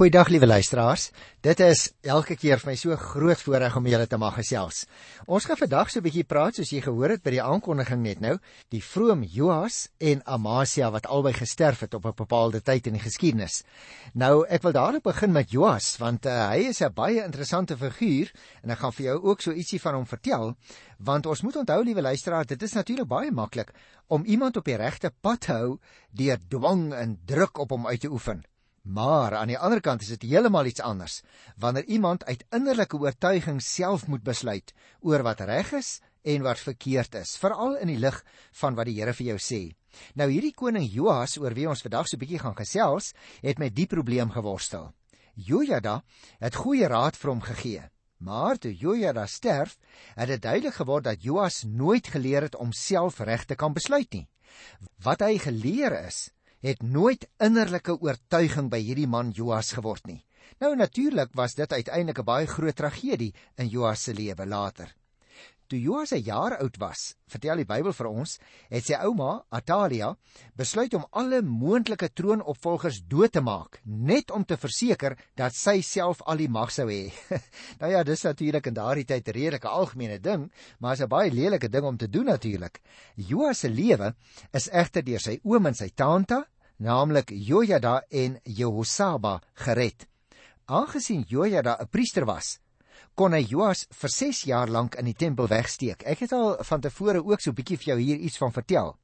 Goeiedag liewe luisteraars. Dit is elke keer vir my so groot voorreg om julle te mag gesels. Ons gaan vandag so 'n bietjie praat soos jy gehoor het by die aankondiging net nou, die vroom Joas en Amasia wat albei gesterf het op 'n bepaalde tyd in die geskiedenis. Nou, ek wil dadelik begin met Joas want uh, hy is 'n baie interessante figuur en ek gaan vir jou ook so ietsie van hom vertel, want ons moet onthou liewe luisteraar, dit is natuurlik baie maklik om iemand op die regte pad te hou deur dwang en druk op hom uit te oefen. Maar aan die ander kant is dit heeltemal iets anders wanneer iemand uit innerlike oortuiging self moet besluit oor wat reg is en wat verkeerd is, veral in die lig van wat die Here vir jou sê. Nou hierdie koning Joas oor wie ons vandag so 'n bietjie gaan gesels, het met die probleem geworstel. Jojada het goeie raad vir hom gegee, maar toe Jojada sterf, het dit duidelik geword dat Joas nooit geleer het om self reg te kan besluit nie. Wat hy geleer is, het nooit innerlike oortuiging by hierdie man Joas geword nie. Nou natuurlik was dit uiteindelik 'n baie groot tragedie in Joas se lewe later. Toe Joas 'n jaar oud was, vertel die Bybel vir ons, het sy ouma, Atalia, besluit om alle moontlike troonopvolgers dood te maak, net om te verseker dat sy self al die mag sou hê. nou ja, dis natuurlik in daardie tyd 'n redelike algemene ding, maar is 'n baie lelike ding om te doen natuurlik. Joas se lewe is egter deur sy oom en sy tante naamlik Jojada en Jehosaba gered. Aangesien Jojada 'n priester was, kon hy Joas vir 6 jaar lank in die tempel wegsteek. Ek het al van tevore ook so 'n bietjie vir jou hier iets van vertel.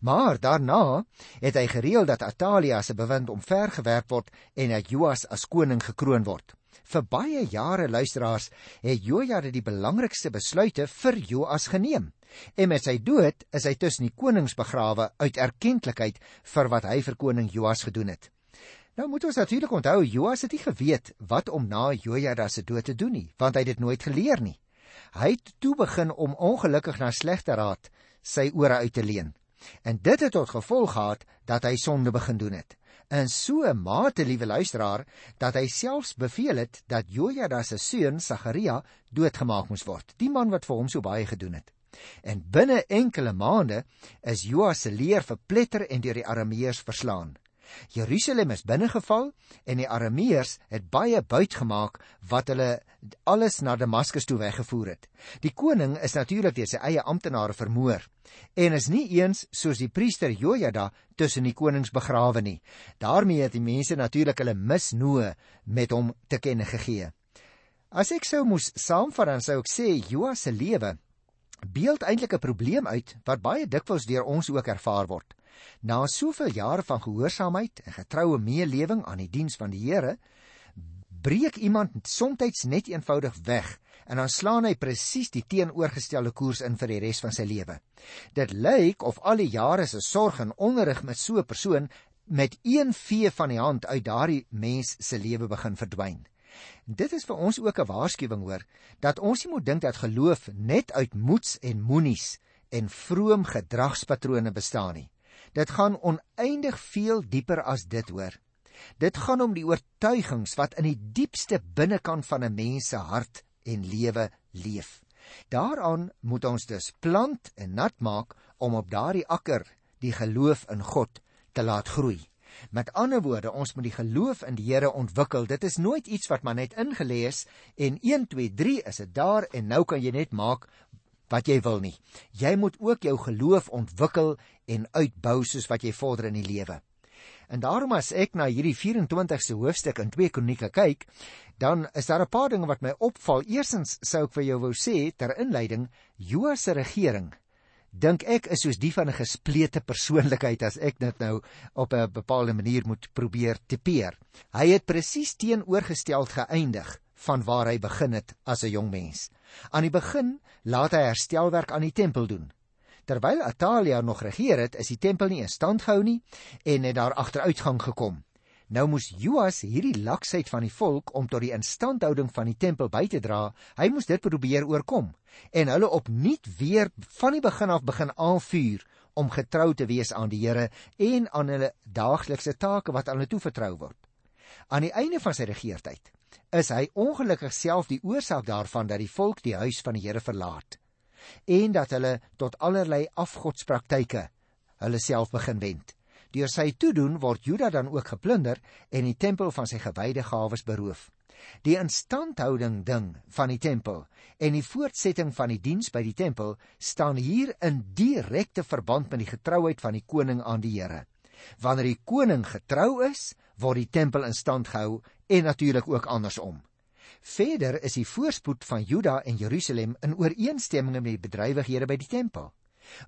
Maar daarna het hy gereël dat Atalia se bewind omvergewerp word en dat Joas as koning gekroon word. Vir baie jare luisteraars het Jojada die belangrikste besluite vir Joas geneem. En met sy dood is hy tussen die konings begrawe uit erkenklikheid vir wat hy vir koning Joas gedoen het. Nou moet ons natuurlik onthou Joas het nie geweet wat om na Jojada se dood te doen nie, want hy het dit nooit geleer nie. Hy het toe begin om ongelukkig na slegte raad sy ore uit te leen. En dit het tot gevolg gehad dat hy sonde begin doen het in so 'n mate, liewe luisteraar, dat hy selfs beveel het dat Jojada se seun Sagaria doodgemaak moes word, die man wat vir hom so baie gedoen het. En binne enkele maande is Joas se leer verpletter en deur die Arameërs verslaan. Jerusalem is binnegeval en die Arameërs het baie buit gemaak wat hulle alles na Damaskus toe weggevoer het. Die koning is natuurlik deur sy eie amptenare vermoor en is nie eens soos die priester Jojada tussen die konings begrawe nie. daarmee het die mense natuurlik hulle misnoë met hom te kenne gegee. As ek sou moes saamvat dan sou ek sê Joas se lewe beeld eintlik 'n probleem uit wat baie dikwels deur ons ook ervaar word. Na soveel jare van gehoorsaamheid en getroue meelewing aan die diens van die Here, breek iemand soms net eenvoudig weg en dan slaan hy presies die teenoorgestelde koers in vir die res van sy lewe. Dit lyk of al die jare se sorg en onderrig met so 'n persoon met een vee van die hand uit daardie mens se lewe begin verdwyn. Dit is vir ons ook 'n waarskuwing hoor dat ons nie moet dink dat geloof net uit moeds en moenies en vroom gedragspatrone bestaan nie. Dit gaan oneindig veel dieper as dit hoor. Dit gaan om die oortuigings wat in die diepste binnekant van 'n mens se hart en lewe leef. Daaraan moet ons dus plant en nat maak om op daardie akker die geloof in God te laat groei. Met ander woorde, ons moet die geloof in die Here ontwikkel. Dit is nooit iets wat maar net ingelees en 1 2 3 is dit daar en nou kan jy net maak wat jy wil nie. Jy moet ook jou geloof ontwikkel en uitbou soos wat jy vorder in die lewe. En daarom as ek na hierdie 24ste hoofstuk in 2 Kronieke kyk, dan is daar 'n paar dinge wat my opval. Eerstens sou ek vir jou wou sê ter inleiding, Joas se regering dink ek is soos die van 'n gesplete persoonlikheid as ek dit nou op 'n bepaalde manier moet probeer tipeer. Hy het presies teenoorgestel geëindig van waar hy begin het as 'n jong mens. Aan die begin laat hy herstelwerk aan die tempel doen. Terwyl Atalia nog regeer het, is die tempel nie in stand gehou nie en het daar agteruitgang gekom. Nou moes Joas hierdie laksheid van die volk om tot die instandhouding van die tempel by te dra, hy moes dit probeer oorkom en hulle opnuut weer van die begin af begin aanvuur om getrou te wees aan die Here en aan hulle daaglikse take wat aan hulle toevertrou word. Aan die einde van sy regeertyd is hy ongelukkig self die oorsaak daarvan dat die volk die huis van die Here verlaat en dat hulle tot allerlei afgodspraktyke hulle self begin wend. Deur sy toedoen word Juda dan ook geplunder en die tempel van sy gewyde gawes beroof. Die instandhouding ding van die tempel en die voortsetting van die diens by die tempel staan hier in direkte verband met die getrouheid van die koning aan die Here. Wanneer die koning getrou is, word die tempel in stand gehou en natuurlik ook andersom. Verder is die voorspoed van Juda en Jerusalem in ooreenstemming met die bedrywighede by die tempel.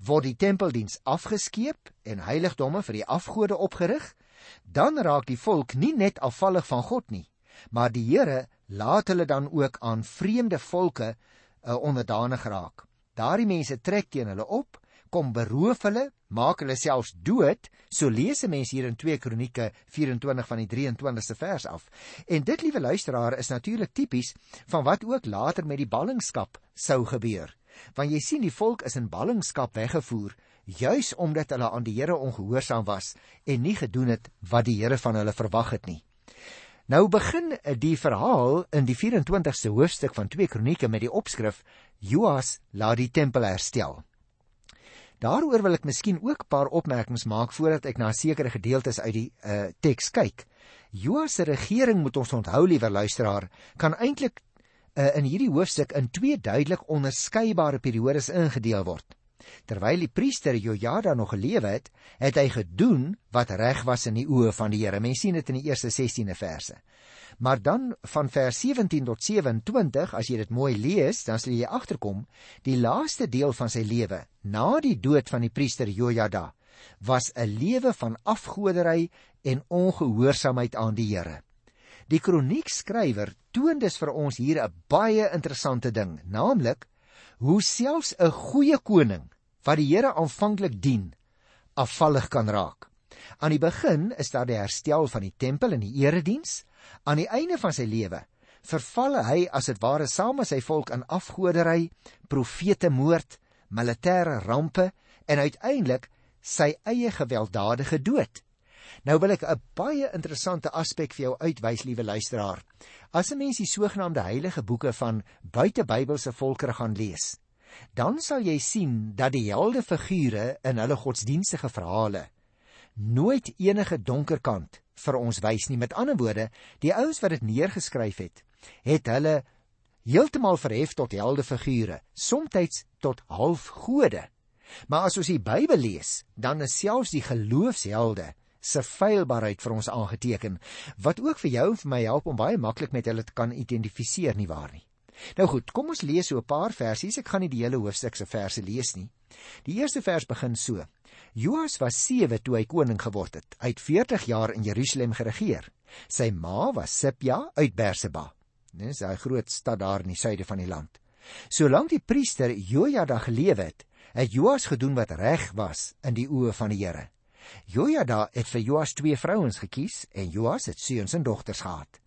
Word die tempeldiens afgeskeep en heiligdomme vir die afgode opgerig, dan raak die volk nie net afvallig van God nie, maar die Here laat hulle dan ook aan vreemde volke uh, onderdanig raak. Daardie mense trek teen hulle op, kom beroof hulle, maak hulle selfs dood, so lees 'n mens hier in 2 Kronieke 24 van die 23ste vers af. En dit, liewe luisteraar, is natuurlik tipies van wat ook later met die ballingskap sou gebeur. Want jy sien die volk is in ballingskap weggevoer juis omdat hulle aan die Here ongehoorsaam was en nie gedoen het wat die Here van hulle verwag het nie. Nou begin die verhaal in die 24ste hoofstuk van 2 Kronieke met die opskrif Joas laat die tempel herstel. Daaroor wil ek miskien ook 'n paar opmerkings maak voordat ek na sekere gedeeltes uit die uh, teks kyk. Joas se regering moet ons onthou liewe luisteraar, kan eintlik uh, in hierdie hoofstuk in twee duidelik onderskeidbare periodes ingedeel word. Terwyl die priester Jojada nog geleef het, het hy gedoen wat reg was in die oë van die Here. Mens sien dit in die eerste 16de verse. Maar dan van vers 17 tot 27, as jy dit mooi lees, dan sal jy agterkom, die laaste deel van sy lewe, na die dood van die priester Jojada, was 'n lewe van afgoderry en ongehoorsaamheid aan die Here. Die kroniekskrywer toon dus vir ons hier 'n baie interessante ding, naamlik hoe selfs 'n goeie koning wat die Here aanvanklik dien, afvallig kan raak. Aan die begin is daar die herstel van die tempel en die erediens. Aan die einde van sy lewe verval hy as dit ware saam met sy volk in afgodery, profete moord, militêre rampe en uiteindelik sy eie gewelddadige dood. Nou wil ek 'n baie interessante aspek vir jou uitwys, liewe luisteraar. As 'n mens die sogenaamde heilige boeke van buitebybelse volkere gaan lees, dan sal jy sien dat die helde figure in hulle godsdienstige verhale nooit enige donker kant vir ons wys nie. Met ander woorde, die ouens wat dit neergeskryf het, het hulle heeltemal verhef tot helde figure, soms tot halfgode. Maar as ons die Bybel lees, dan is selfs die geloofshelde se feilbaarheid vir ons aangeteken, wat ook vir jou en vir my help om baie maklik met hulle te kan identifiseer nie waar nie. Nou goed, kom ons lees so 'n paar versies. Ek gaan nie die hele hoofstuk se verse lees nie. Die eerste vers begin so: Joas was 7 toe hy koning geword het. Hy het 40 jaar in Jerusalem geregeer. Sy ma was Sipja uit Berseba. Dis 'n groot stad daar in die suide van die land. Solank die priester Jojada geleef het, het Joas gedoen wat reg was in die oë van die Here. Jojada het vir Joas twee vrouens gekies en Joas het seuns en dogters gehad.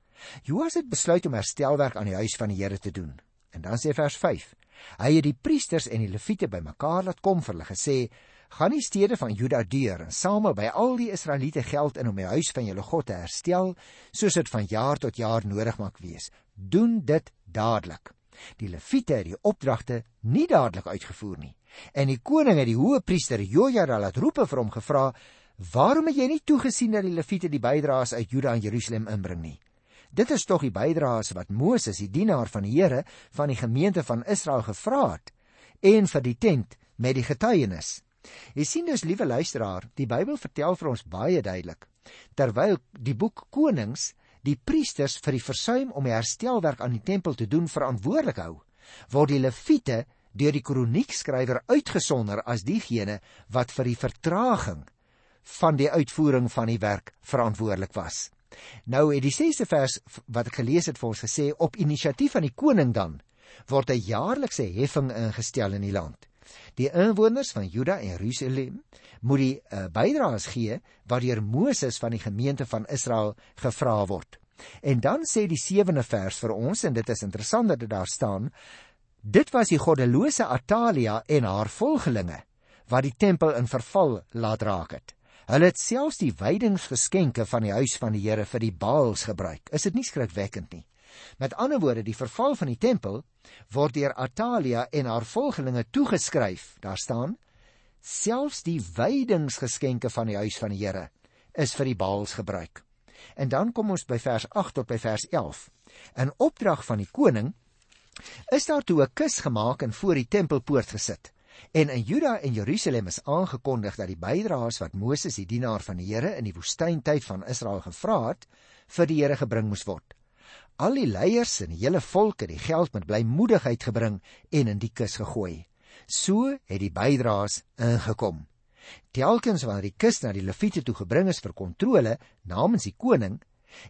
Joas het besluit om herstelwerk aan die huis van die Here te doen. En dan sê vers 5: Hy het die priesters en die leviete bymekaar laat kom vir hulle gesê: "Gaan die stede van Juda deur en samel by al die Israeliete geld in om die huis van julle God te herstel, soos dit van jaar tot jaar nodig maak wees. Doen dit dadelik." Die leviete het die opdragte nie dadelik uitgevoer nie. En die koning het die hoë priester Jojada laat roep vir hom gevra: "Waarom het jy nie toegesien dat die leviete die bydraes uit Juda en Jerusalem inbring nie?" Dit is tog die bydraes wat Moses, die dienaar van die Here, van die gemeente van Israel gevra het en vir die tent met die getuienis. Jy sien dus, liewe luisteraar, die Bybel vertel vir ons baie duidelik terwyl die boek Konings die priesters vir die versuim om die herstelwerk aan die tempel te doen verantwoordelik hou, word die leviete deur die kroniekskrywer uitgesonder as diegene wat vir die vertraging van die uitvoering van die werk verantwoordelik was. Nou het die 6ste vers wat ek gelees het vir ons gesê op inisiatief van die koning dan word 'n jaarlikse heffing ingestel in die land. Die inwoners van Juda en Jerusalem moet die uh, bydraes gee wat deur Moses van die gemeente van Israel gevra word. En dan sê die 7de vers vir ons en dit is interessant dat dit daar staan dit was die goddelose Atalia en haar volgelinge wat die tempel in verval laat raak het. Hulle het selfs die wydingsgeskenke van die huis van die Here vir die Baals gebruik. Is dit nie skrikwekkend nie? Met ander woorde, die verval van die tempel word deur Atalia en haar volgelinge toegeskryf. Daar staan: selfs die wydingsgeskenke van die huis van die Here is vir die Baals gebruik. En dan kom ons by vers 8 tot by vers 11. In opdrag van die koning is daar toe 'n kus gemaak en voor die tempelpoort gesit. En in Juda en Jerusalem is aangekondig dat die bydraes wat Moses die dienaar van die Here in die woestyntyd van Israel gevra het, vir die Here gebring moes word. Al die leiers en die hele volk het die geld met blymoedigheid gebring en in die kus gegooi. So het die bydraes ingekom. Telkens wanneer die kus na die leviete toe gebring is vir kontrole namens die koning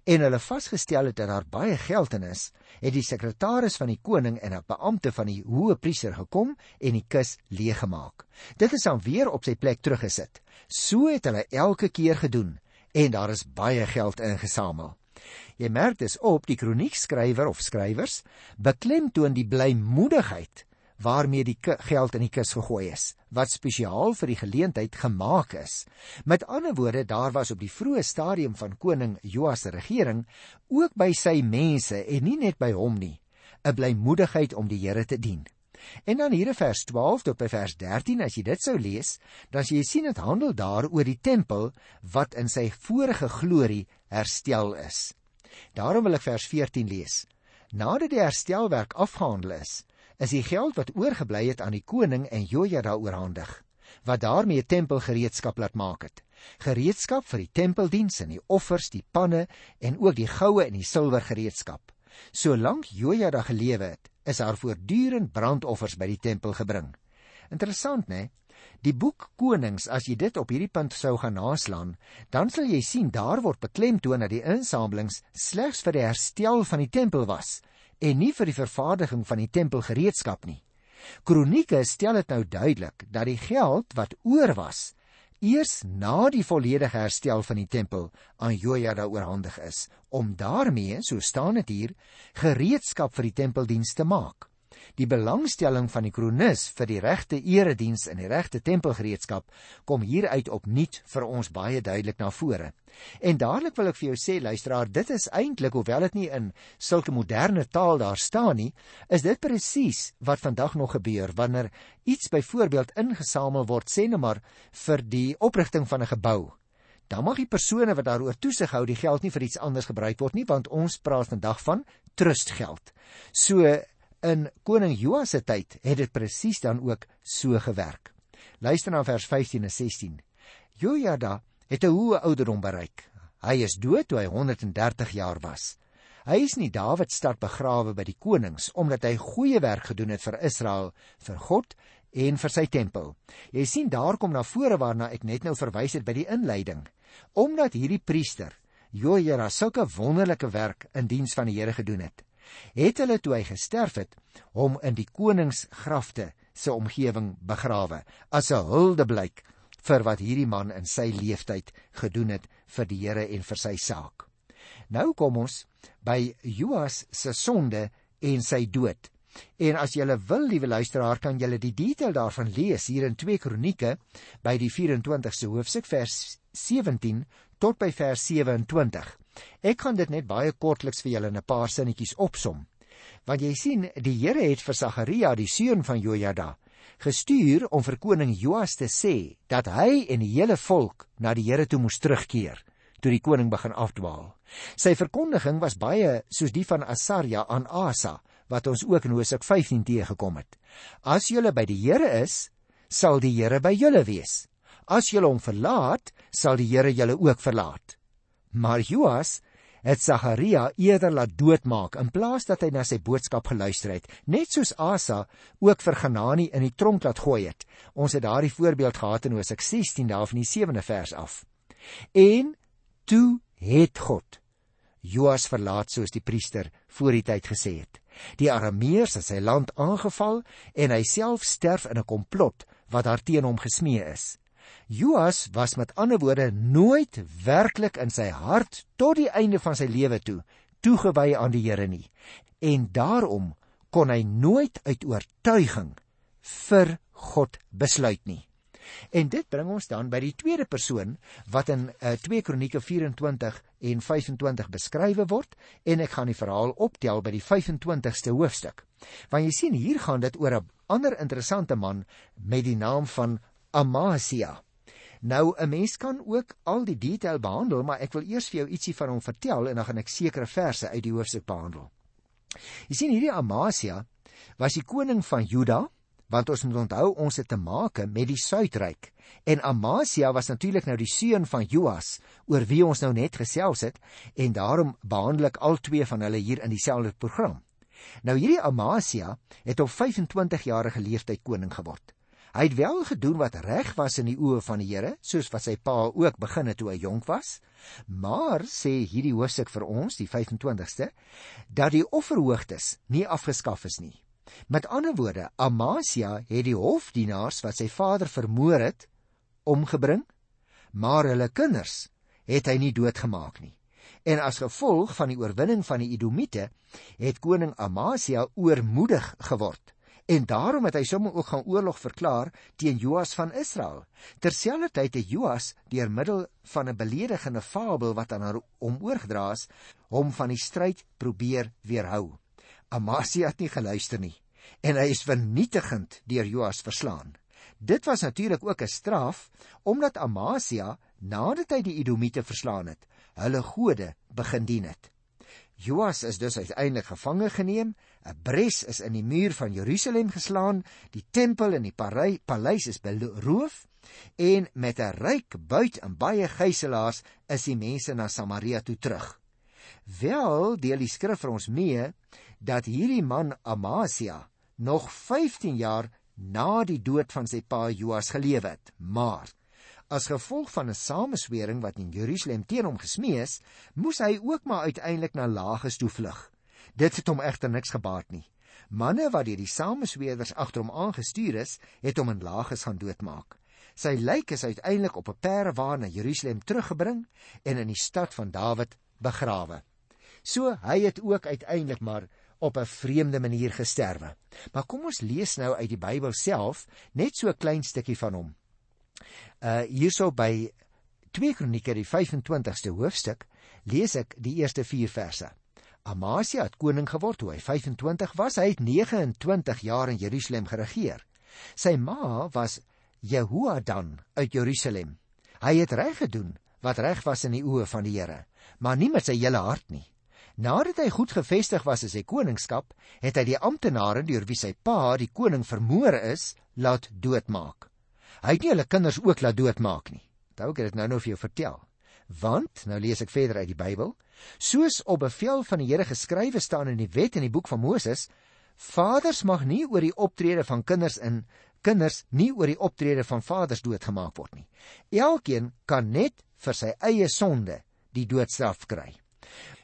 en hulle vasgestel het dat daar baie geld in is, het die sekretaris van die koning en 'n beampte van die hoë priester gekom en die kus leeggemaak. Dit is dan weer op sy plek teruggesit. So het hulle elke keer gedoen en daar is baie geld ingesamel. Jy merk dis op die kroniekskrywer of skrywers beklemtoon die blymoedigheid waarmee die geld in die kus gegooi is wat spesiaal vir die geleentheid gemaak is. Met ander woorde, daar was op die vroeë stadium van koning Joas se regering ook by sy mense en nie net by hom nie, 'n blymoedigheid om die Here te dien. En dan hier in vers 12 tot by vers 13 as jy dit sou lees, dan jy sien dit handel daar oor die tempel wat in sy vorige glorie herstel is. Daarom wil ek vers 14 lees. Nadat die herstelwerk afgehandel is, is die geld wat oorgebly het aan die koning en Jojada oorhandig wat daarmee tempelgereedskap laat maak het. Gereedskap vir die tempeldiens en die offers die panne en ook die goue en die silwer gereedskap. Solank Jojada gelewe het is daar voortdurend brandoffers by die tempel gebring. Interessant nê Die boek Konings, as jy dit op hierdie punt sou gaan naslaan, dan sal jy sien daar word beklemtoon dat die insamelings slegs vir die herstel van die tempel was en nie vir die vervaardiging van die tempelgereedskap nie. Kronieke stel dit nou duidelik dat die geld wat oor was eers na die volledige herstel van die tempel aan Jojada oorhandig is om daarmee, so staan dit hier, gereedskap vir die tempeldiens te maak. Die belangstelling van die kronikus vir die regte erediens en die regte tempelgereedskap kom hieruit opnuut vir ons baie duidelik na vore. En dadelik wil ek vir jou sê luisteraar, dit is eintlik hoewel dit nie in sulke moderne taal daar staan nie, is dit presies wat vandag nog gebeur wanneer iets byvoorbeeld ingesamel word sê net maar vir die oprigting van 'n gebou. Dan mag die persone wat daaroor toesig hou die geld nie vir iets anders gebruik word nie want ons praat vandag van trustgeld. So In koning Joas se tyd het dit presies dan ook so gewerk. Luister na vers 15 en 16. Jojada het 'n hoë ouderdom bereik. Hy is dood toe hy 130 jaar was. Hy is nie Dawid stad begrawe by die konings omdat hy goeie werk gedoen het vir Israel, vir God en vir sy tempel. Jy sien daar kom na vore waarna ek net nou verwys het by die inleiding. Omdat hierdie priester Jojada sulke wonderlike werk in diens van die Here gedoen het, het hulle toe hy gesterf het hom in die koningsgrafte se omgewing begrawe as 'n huldeblyk vir wat hierdie man in sy lewenstyd gedoen het vir die Here en vir sy saak. Nou kom ons by Joas se sonde en sy dood. En as jy wil, liewe luisteraar, kan jy die detail daarvan lees hier in 2 Kronieke by die 24ste hoofstuk vers 17 tot by vers 27. Ek gaan dit net baie kortliks vir julle in 'n paar sinnetjies opsom. Want jy sien, die Here het vir Sagaria, die seun van Jojada, gestuur om vir koning Joas te sê dat hy en die hele volk na die Here toe moes terugkeer toe die koning begin afdwaal. Sy verkondiging was baie soos die van Asaria aan Asa wat ons ook in Hosea 15 teëgekom het. As julle by die Here is, sal die Here by julle wees. As julle hom verlaat, sal die Here julle ook verlaat. Maar Joas het Sagaria eerder laat doodmaak in plaas dat hy na sy boodskap geluister het, net soos Asa ook vir Ganani in die tronk laat gooi het. Ons het daardie voorbeeld gehad in Hosea 16 daar van die 7de vers af. En toe het God Joas verlaat soos die priester voor die tyd gesê het. Die Arameërs het sy land aangeval en hy self sterf in 'n komplot wat daarteen hom gesmee is. Joas was met ander woorde nooit werklik in sy hart tot die einde van sy lewe toe toegewy aan die Here nie. En daarom kon hy nooit uit oortuiging vir God besluit nie. En dit bring ons dan by die tweede persoon wat in uh, 2 Kronieke 24 en 25 beskrywe word en ek gaan die verhaal optel by die 25ste hoofstuk. Want jy sien hier gaan dit oor 'n ander interessante man met die naam van Amasia. Nou 'n mens kan ook al die detail behandel, maar ek wil eers vir jou ietsie van hom vertel en dan gaan ek sekere verse uit die hoofstuk behandel. Jy sien hierdie Amasia was die koning van Juda, want ons moet onthou ons het te make met die Suidryk. En Amasia was natuurlik nou die seun van Joas oor wie ons nou net gesels het en daarom behandel ek al twee van hulle hier in dieselfde program. Nou hierdie Amasia het op 25 jarige leeftyd koning geword. Hy het wel gedoen wat reg was in die oë van die Here, soos wat sy pa ook begin het toe hy jonk was. Maar sê hierdie hoofstuk vir ons, die 25ste, dat die offerhoogtes nie afgeskaf is nie. Met ander woorde, Amasia het die hofdienaars wat sy vader vermoor het, omgebring, maar hulle kinders het hy nie doodgemaak nie. En as gevolg van die oorwinning van die Edomite, het koning Amasia oormoedig geword en daarom het hy sommer ook gaan oorlog verklaar teen Joas van Israel. Terselfdertyd het Joas deur middel van 'n beledigende fabel wat aan hom oorgedra is, hom van die stryd probeer weerhou. Amasia het nie geluister nie en hy is vernietigend deur Joas verslaan. Dit was natuurlik ook 'n straf omdat Amasia nadat hy die Edomite verslaan het, hulle gode begin dien het. Joas is dus uiteindelik gevange geneem, 'n bres is in die muur van Jerusalem geslaan, die tempel en die paleis is beroof en met 'n ryk buit en baie gijslaers is die mense na Samaria toe terug. Wel deel die skrif vir ons mee dat hierdie man Amasia nog 15 jaar na die dood van sy pa Joas geleef het, maar As gevolg van 'n sameswering wat in Jerusalem teen hom gesmee is, moes hy ook maar uiteindelik na Lages toe vlug. Dit het hom egter niks gebaat nie. Manne wat deur die samesweerders agter hom aangestuur is, het hom in Lages gaan doodmaak. Sy lijk is uiteindelik op 'n perewaan na Jerusalem teruggebring en in die stad van Dawid begrawe. So hy het ook uiteindelik maar op 'n vreemde manier gesterwe. Maar kom ons lees nou uit die Bybel self net so 'n klein stukkie van hom. Uh hierso by 2 Kronieke die 25ste hoofstuk lees ek die eerste 4 verse. Amasia het koning geword toe hy 25 was. Hy het 29 jaar in Jerusalem geregeer. Sy ma was Jehoadan uit Jerusalem. Hy het reg gedoen wat reg was in die oë van die Here, maar nie met sy hele hart nie. Nadat hy goed gevestig was in sy koningskap, het hy die amptenare deur wie sy pa, die koning vermoor is, laat doodmaak. Hy het nie hulle kinders ook laat doodmaak nie. Onthou ek het dit nou nou vir jou vertel. Want nou lees ek verder uit die Bybel, soos op bevel van die Here geskrywe staan in die wet in die boek van Moses, vaders mag nie oor die optrede van kinders in kinders nie oor die optrede van vaders doodgemaak word nie. Elkeen kan net vir sy eie sonde die doodstraf kry.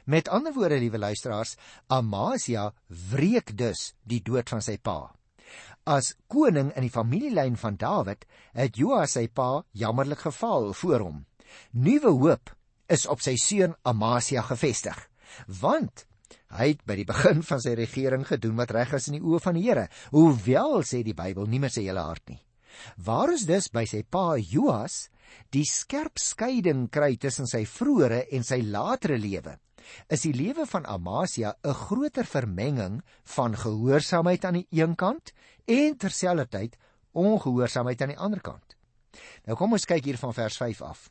Met ander woorde, liewe luisteraars, Amasia wreek dus die dood van sy pa. As koning in die familielyn van Dawid, het Joas sy pa jammerlik geval voor hom. Nuwe hoop is op sy seun Amasia gefestig, want hy het by die begin van sy regering gedoen wat reg is in die oë van die Here, hoewel sê die Bybel nie met sy hele hart nie. Waar is dus by sy pa Joas die skerp skeiding kry tussen sy vroeëre en sy latere lewe? is die lewe van Amasia 'n groter vermenging van gehoorsaamheid aan die een kant en terselfdertyd ongehoorsaamheid aan die ander kant. Nou kom ons kyk hier van vers 5 af.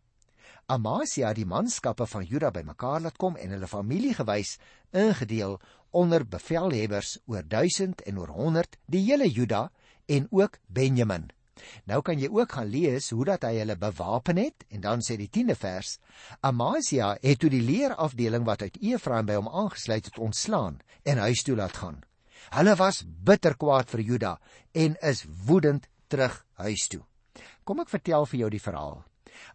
Amasia die manskappe van Juda bymekaar laat kom en hulle familie gewys ingedeel onder bevelhebbers oor 1000 en oor 100 die hele Juda en ook Benjamin. Nou kan jy ook gaan lees hoe dat hy hulle bewapen het en dan sê die 10de vers: Amasia het toe die leerafdeling wat uit Efraim by hom aangesluit het ontslaan en huis toe laat gaan. Hulle was bitter kwaad vir Juda en is woedend terug huis toe. Kom ek vertel vir jou die verhaal.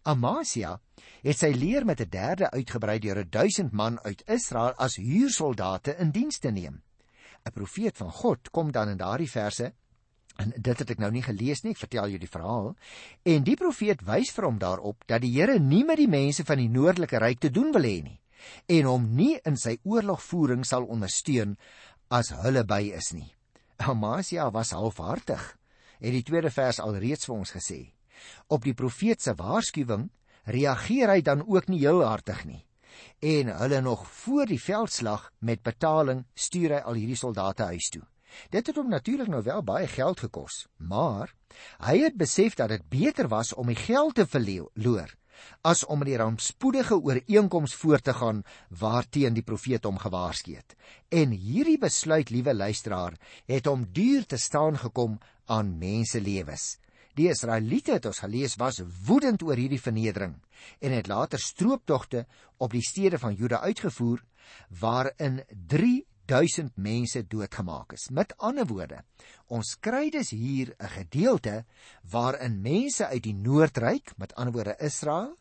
Amasia het sy leer met 'n derde uitgebrei deur 'n 1000 man uit Israel as huursoldate in diens te neem. 'n Profeet van God kom dan in daardie verse En dit het ek nou nie gelees nie, ek vertel jou die verhaal. En die profeet wys vir hom daarop dat die Here nie met die mense van die noordelike ryk te doen wil hê nie en hom nie in sy oorlogvoering sal ondersteun as hulle by is nie. Amasia was halfhartig, het die tweede vers alreeds vir ons gesê. Op die profeet se waarskuwing reageer hy dan ook nie heel hartig nie. En hulle nog voor die veldslag met betaling stuur hy al hierdie soldate huis toe. Dit het hom natuurlik nou wel baie geld gekos, maar hy het besef dat dit beter was om die geld te verloor as om die rampspoedige ooreenkoms voort te gaan waarteen die profeet hom gewaarsku het. En hierdie besluit, liewe luisteraar, het hom duur te staan gekom aan mense lewens. Die Israeliete het ons gelees was woedend oor hierdie vernedering en het later strooptogte op die stede van Juda uitgevoer waarin 3000 mense doodgemaak is. Met ander woorde, ons kry dus hier 'n gedeelte waarin mense uit die Noordryk, met ander woorde Israel,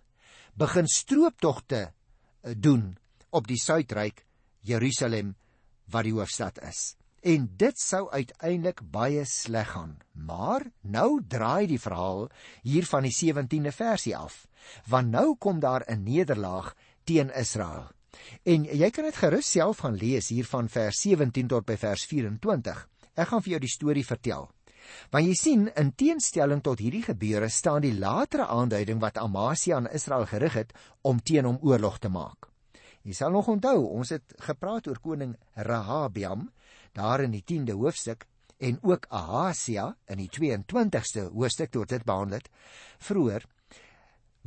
begin strooptogte eh, doen op die Suidryk, Jerusalem, wat die hoofstad is. En dit sou uiteindelik baie sleg gaan. Maar nou draai die verhaal hier van die 17de versie af, want nou kom daar 'n nederlaag teen Israel. En jy kan dit gerus self gaan lees hier van vers 17 tot by vers 24. Ek gaan vir jou die storie vertel. Want jy sien, in teenstelling tot hierdie gebeure staan die latere aanduiding wat Amasia aan Israel gerig het om teen hom oorlog te maak. Jy sal nog onthou, ons het gepraat oor koning Rehabiam daar in die 10de hoofstuk en ook Ahasia in die 22ste hoofstuk tot dit behandel het vroeër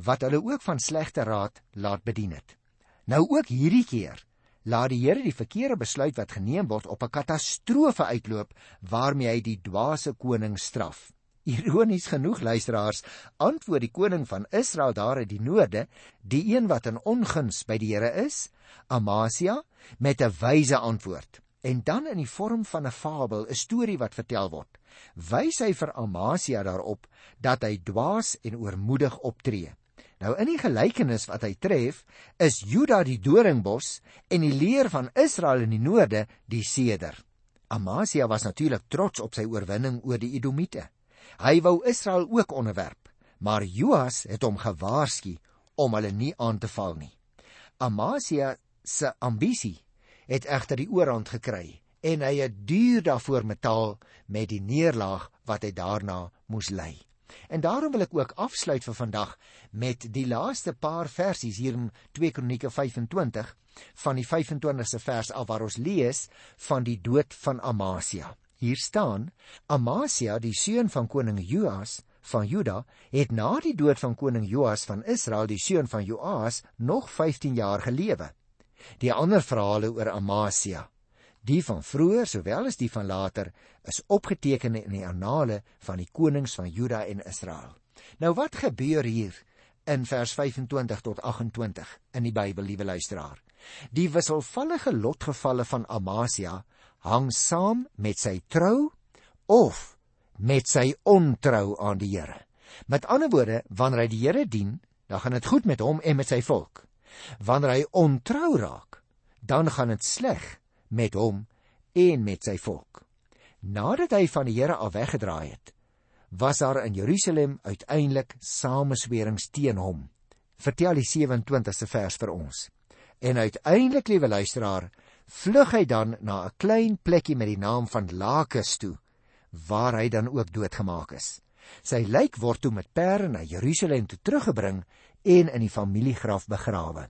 wat hulle ook van slegte raad laat bedien het. Nou ook hierdie keer laat die Here die verkeerde besluit wat geneem word op 'n katastrofe uitloop waarmee hy die dwaase koning straf. Ironies genoeg luisteraars, antwoord die koning van Israel daar in die noorde, die een wat in onguns by die Here is, Amasia, met 'n wyse antwoord en dan in die vorm van 'n fabel, 'n storie wat vertel word, wys hy vir Amasia daarop dat hy dwaas en oormoedig optree. Nou in die gelykenis wat hy tref, is Juda die doringbos en die leer van Israel in die noorde die seder. Amasia was natuurlik trots op sy oorwinning oor die Edomite. Hy wou Israel ook onderwerp, maar Joas het hom gewaarsku om hulle nie aan te val nie. Amasia se ambisie het egter die oorhand gekry en hy het duur daarvoor betaal met die neerlaag wat hy daarna moes ly. En daarom wil ek ook afsluit vir vandag met die laaste paar versies hier in 2 Kronieke 25 van die 25ste vers af waar ons lees van die dood van Amasia. Hier staan: Amasia, die seun van koning Joas van Juda, het na die dood van koning Joas van Israel, die seun van Joas, nog 15 jaar gelewe. Die ander verhale oor Amasia, die van vroeër sowel as die van later, is opgeteken in die annale van die konings van Juda en Israel. Nou wat gebeur hier in vers 25 tot 28 in die Bybel, liewe luisteraar? Die wisselvallige lotgevalle van Amasia hang saam met sy trou of met sy ontrou aan die Here. Met ander woorde, wanneer hy die Here dien, dan gaan dit goed met hom en met sy volk. Wanneer hy ontrou raak, dan gaan dit sleg met hom en met sy volk. Nadat hy van die Here af weggedraai het, was daar in Jerusalem uiteindelik sameswerings teen hom. Vertel die 27ste vers vir ons. En uiteindelik, liewe luisteraar, vlug hy dan na 'n klein plekkie met die naam van Lakis toe, waar hy dan ook doodgemaak is. Sy lijk word toe met perde na Jerusalem toe teruggebring en in die familiegraf begrawe.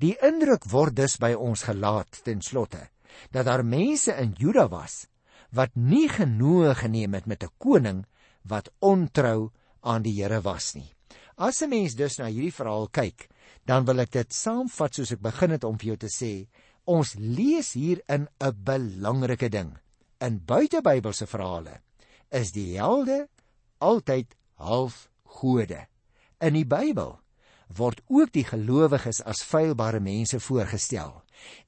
Die indruk word dus by ons gelaat ten slotte dat daar mense in Juda was wat nie genoeg geneem het met 'n koning wat ontrou aan die Here was nie. As 'n mens dus na hierdie verhaal kyk, dan wil ek dit saamvat soos ek begin het om vir jou te sê, ons lees hier in 'n belangrike ding. In buitebybelse verhale is die helde altyd half gode. In die Bybel word ook die gelowiges as feilbare mense voorgestel.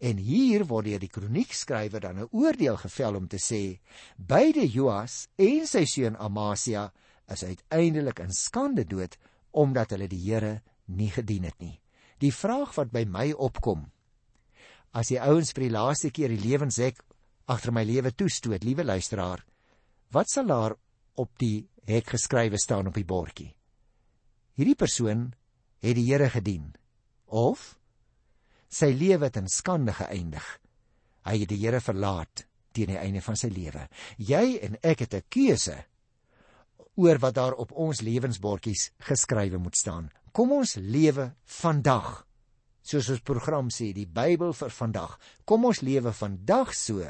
En hier word deur die kroniekskrywer dan 'n oordeel gevel om te sê beide Joas en sy seun Amasia is uiteindelik in skande dood omdat hulle die Here nie gedien het nie. Die vraag wat by my opkom as die ouens vir die laaste keer die lewenshek agter my lewe toestoot, liewe luisteraar, wat sal daar op die hek geskrywe staan op die bordjie? Hierdie persoon het die Here gedien of sy lewe het in skande geëindig. Hy het die Here verlaat teen die einde van sy lewe. Jy en ek het 'n keuse oor wat daar op ons lewensbordjies geskrywe moet staan. Kom ons lewe vandag soos ons program sê, die Bybel vir vandag. Kom ons lewe vandag so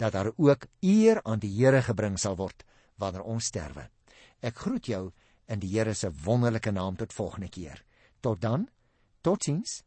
dat daar ook eer aan die Here gebring sal word wanneer ons sterwe. Ek groet jou in die Here se wonderlike naam tot volgende keer. Tot dan. Totsiens.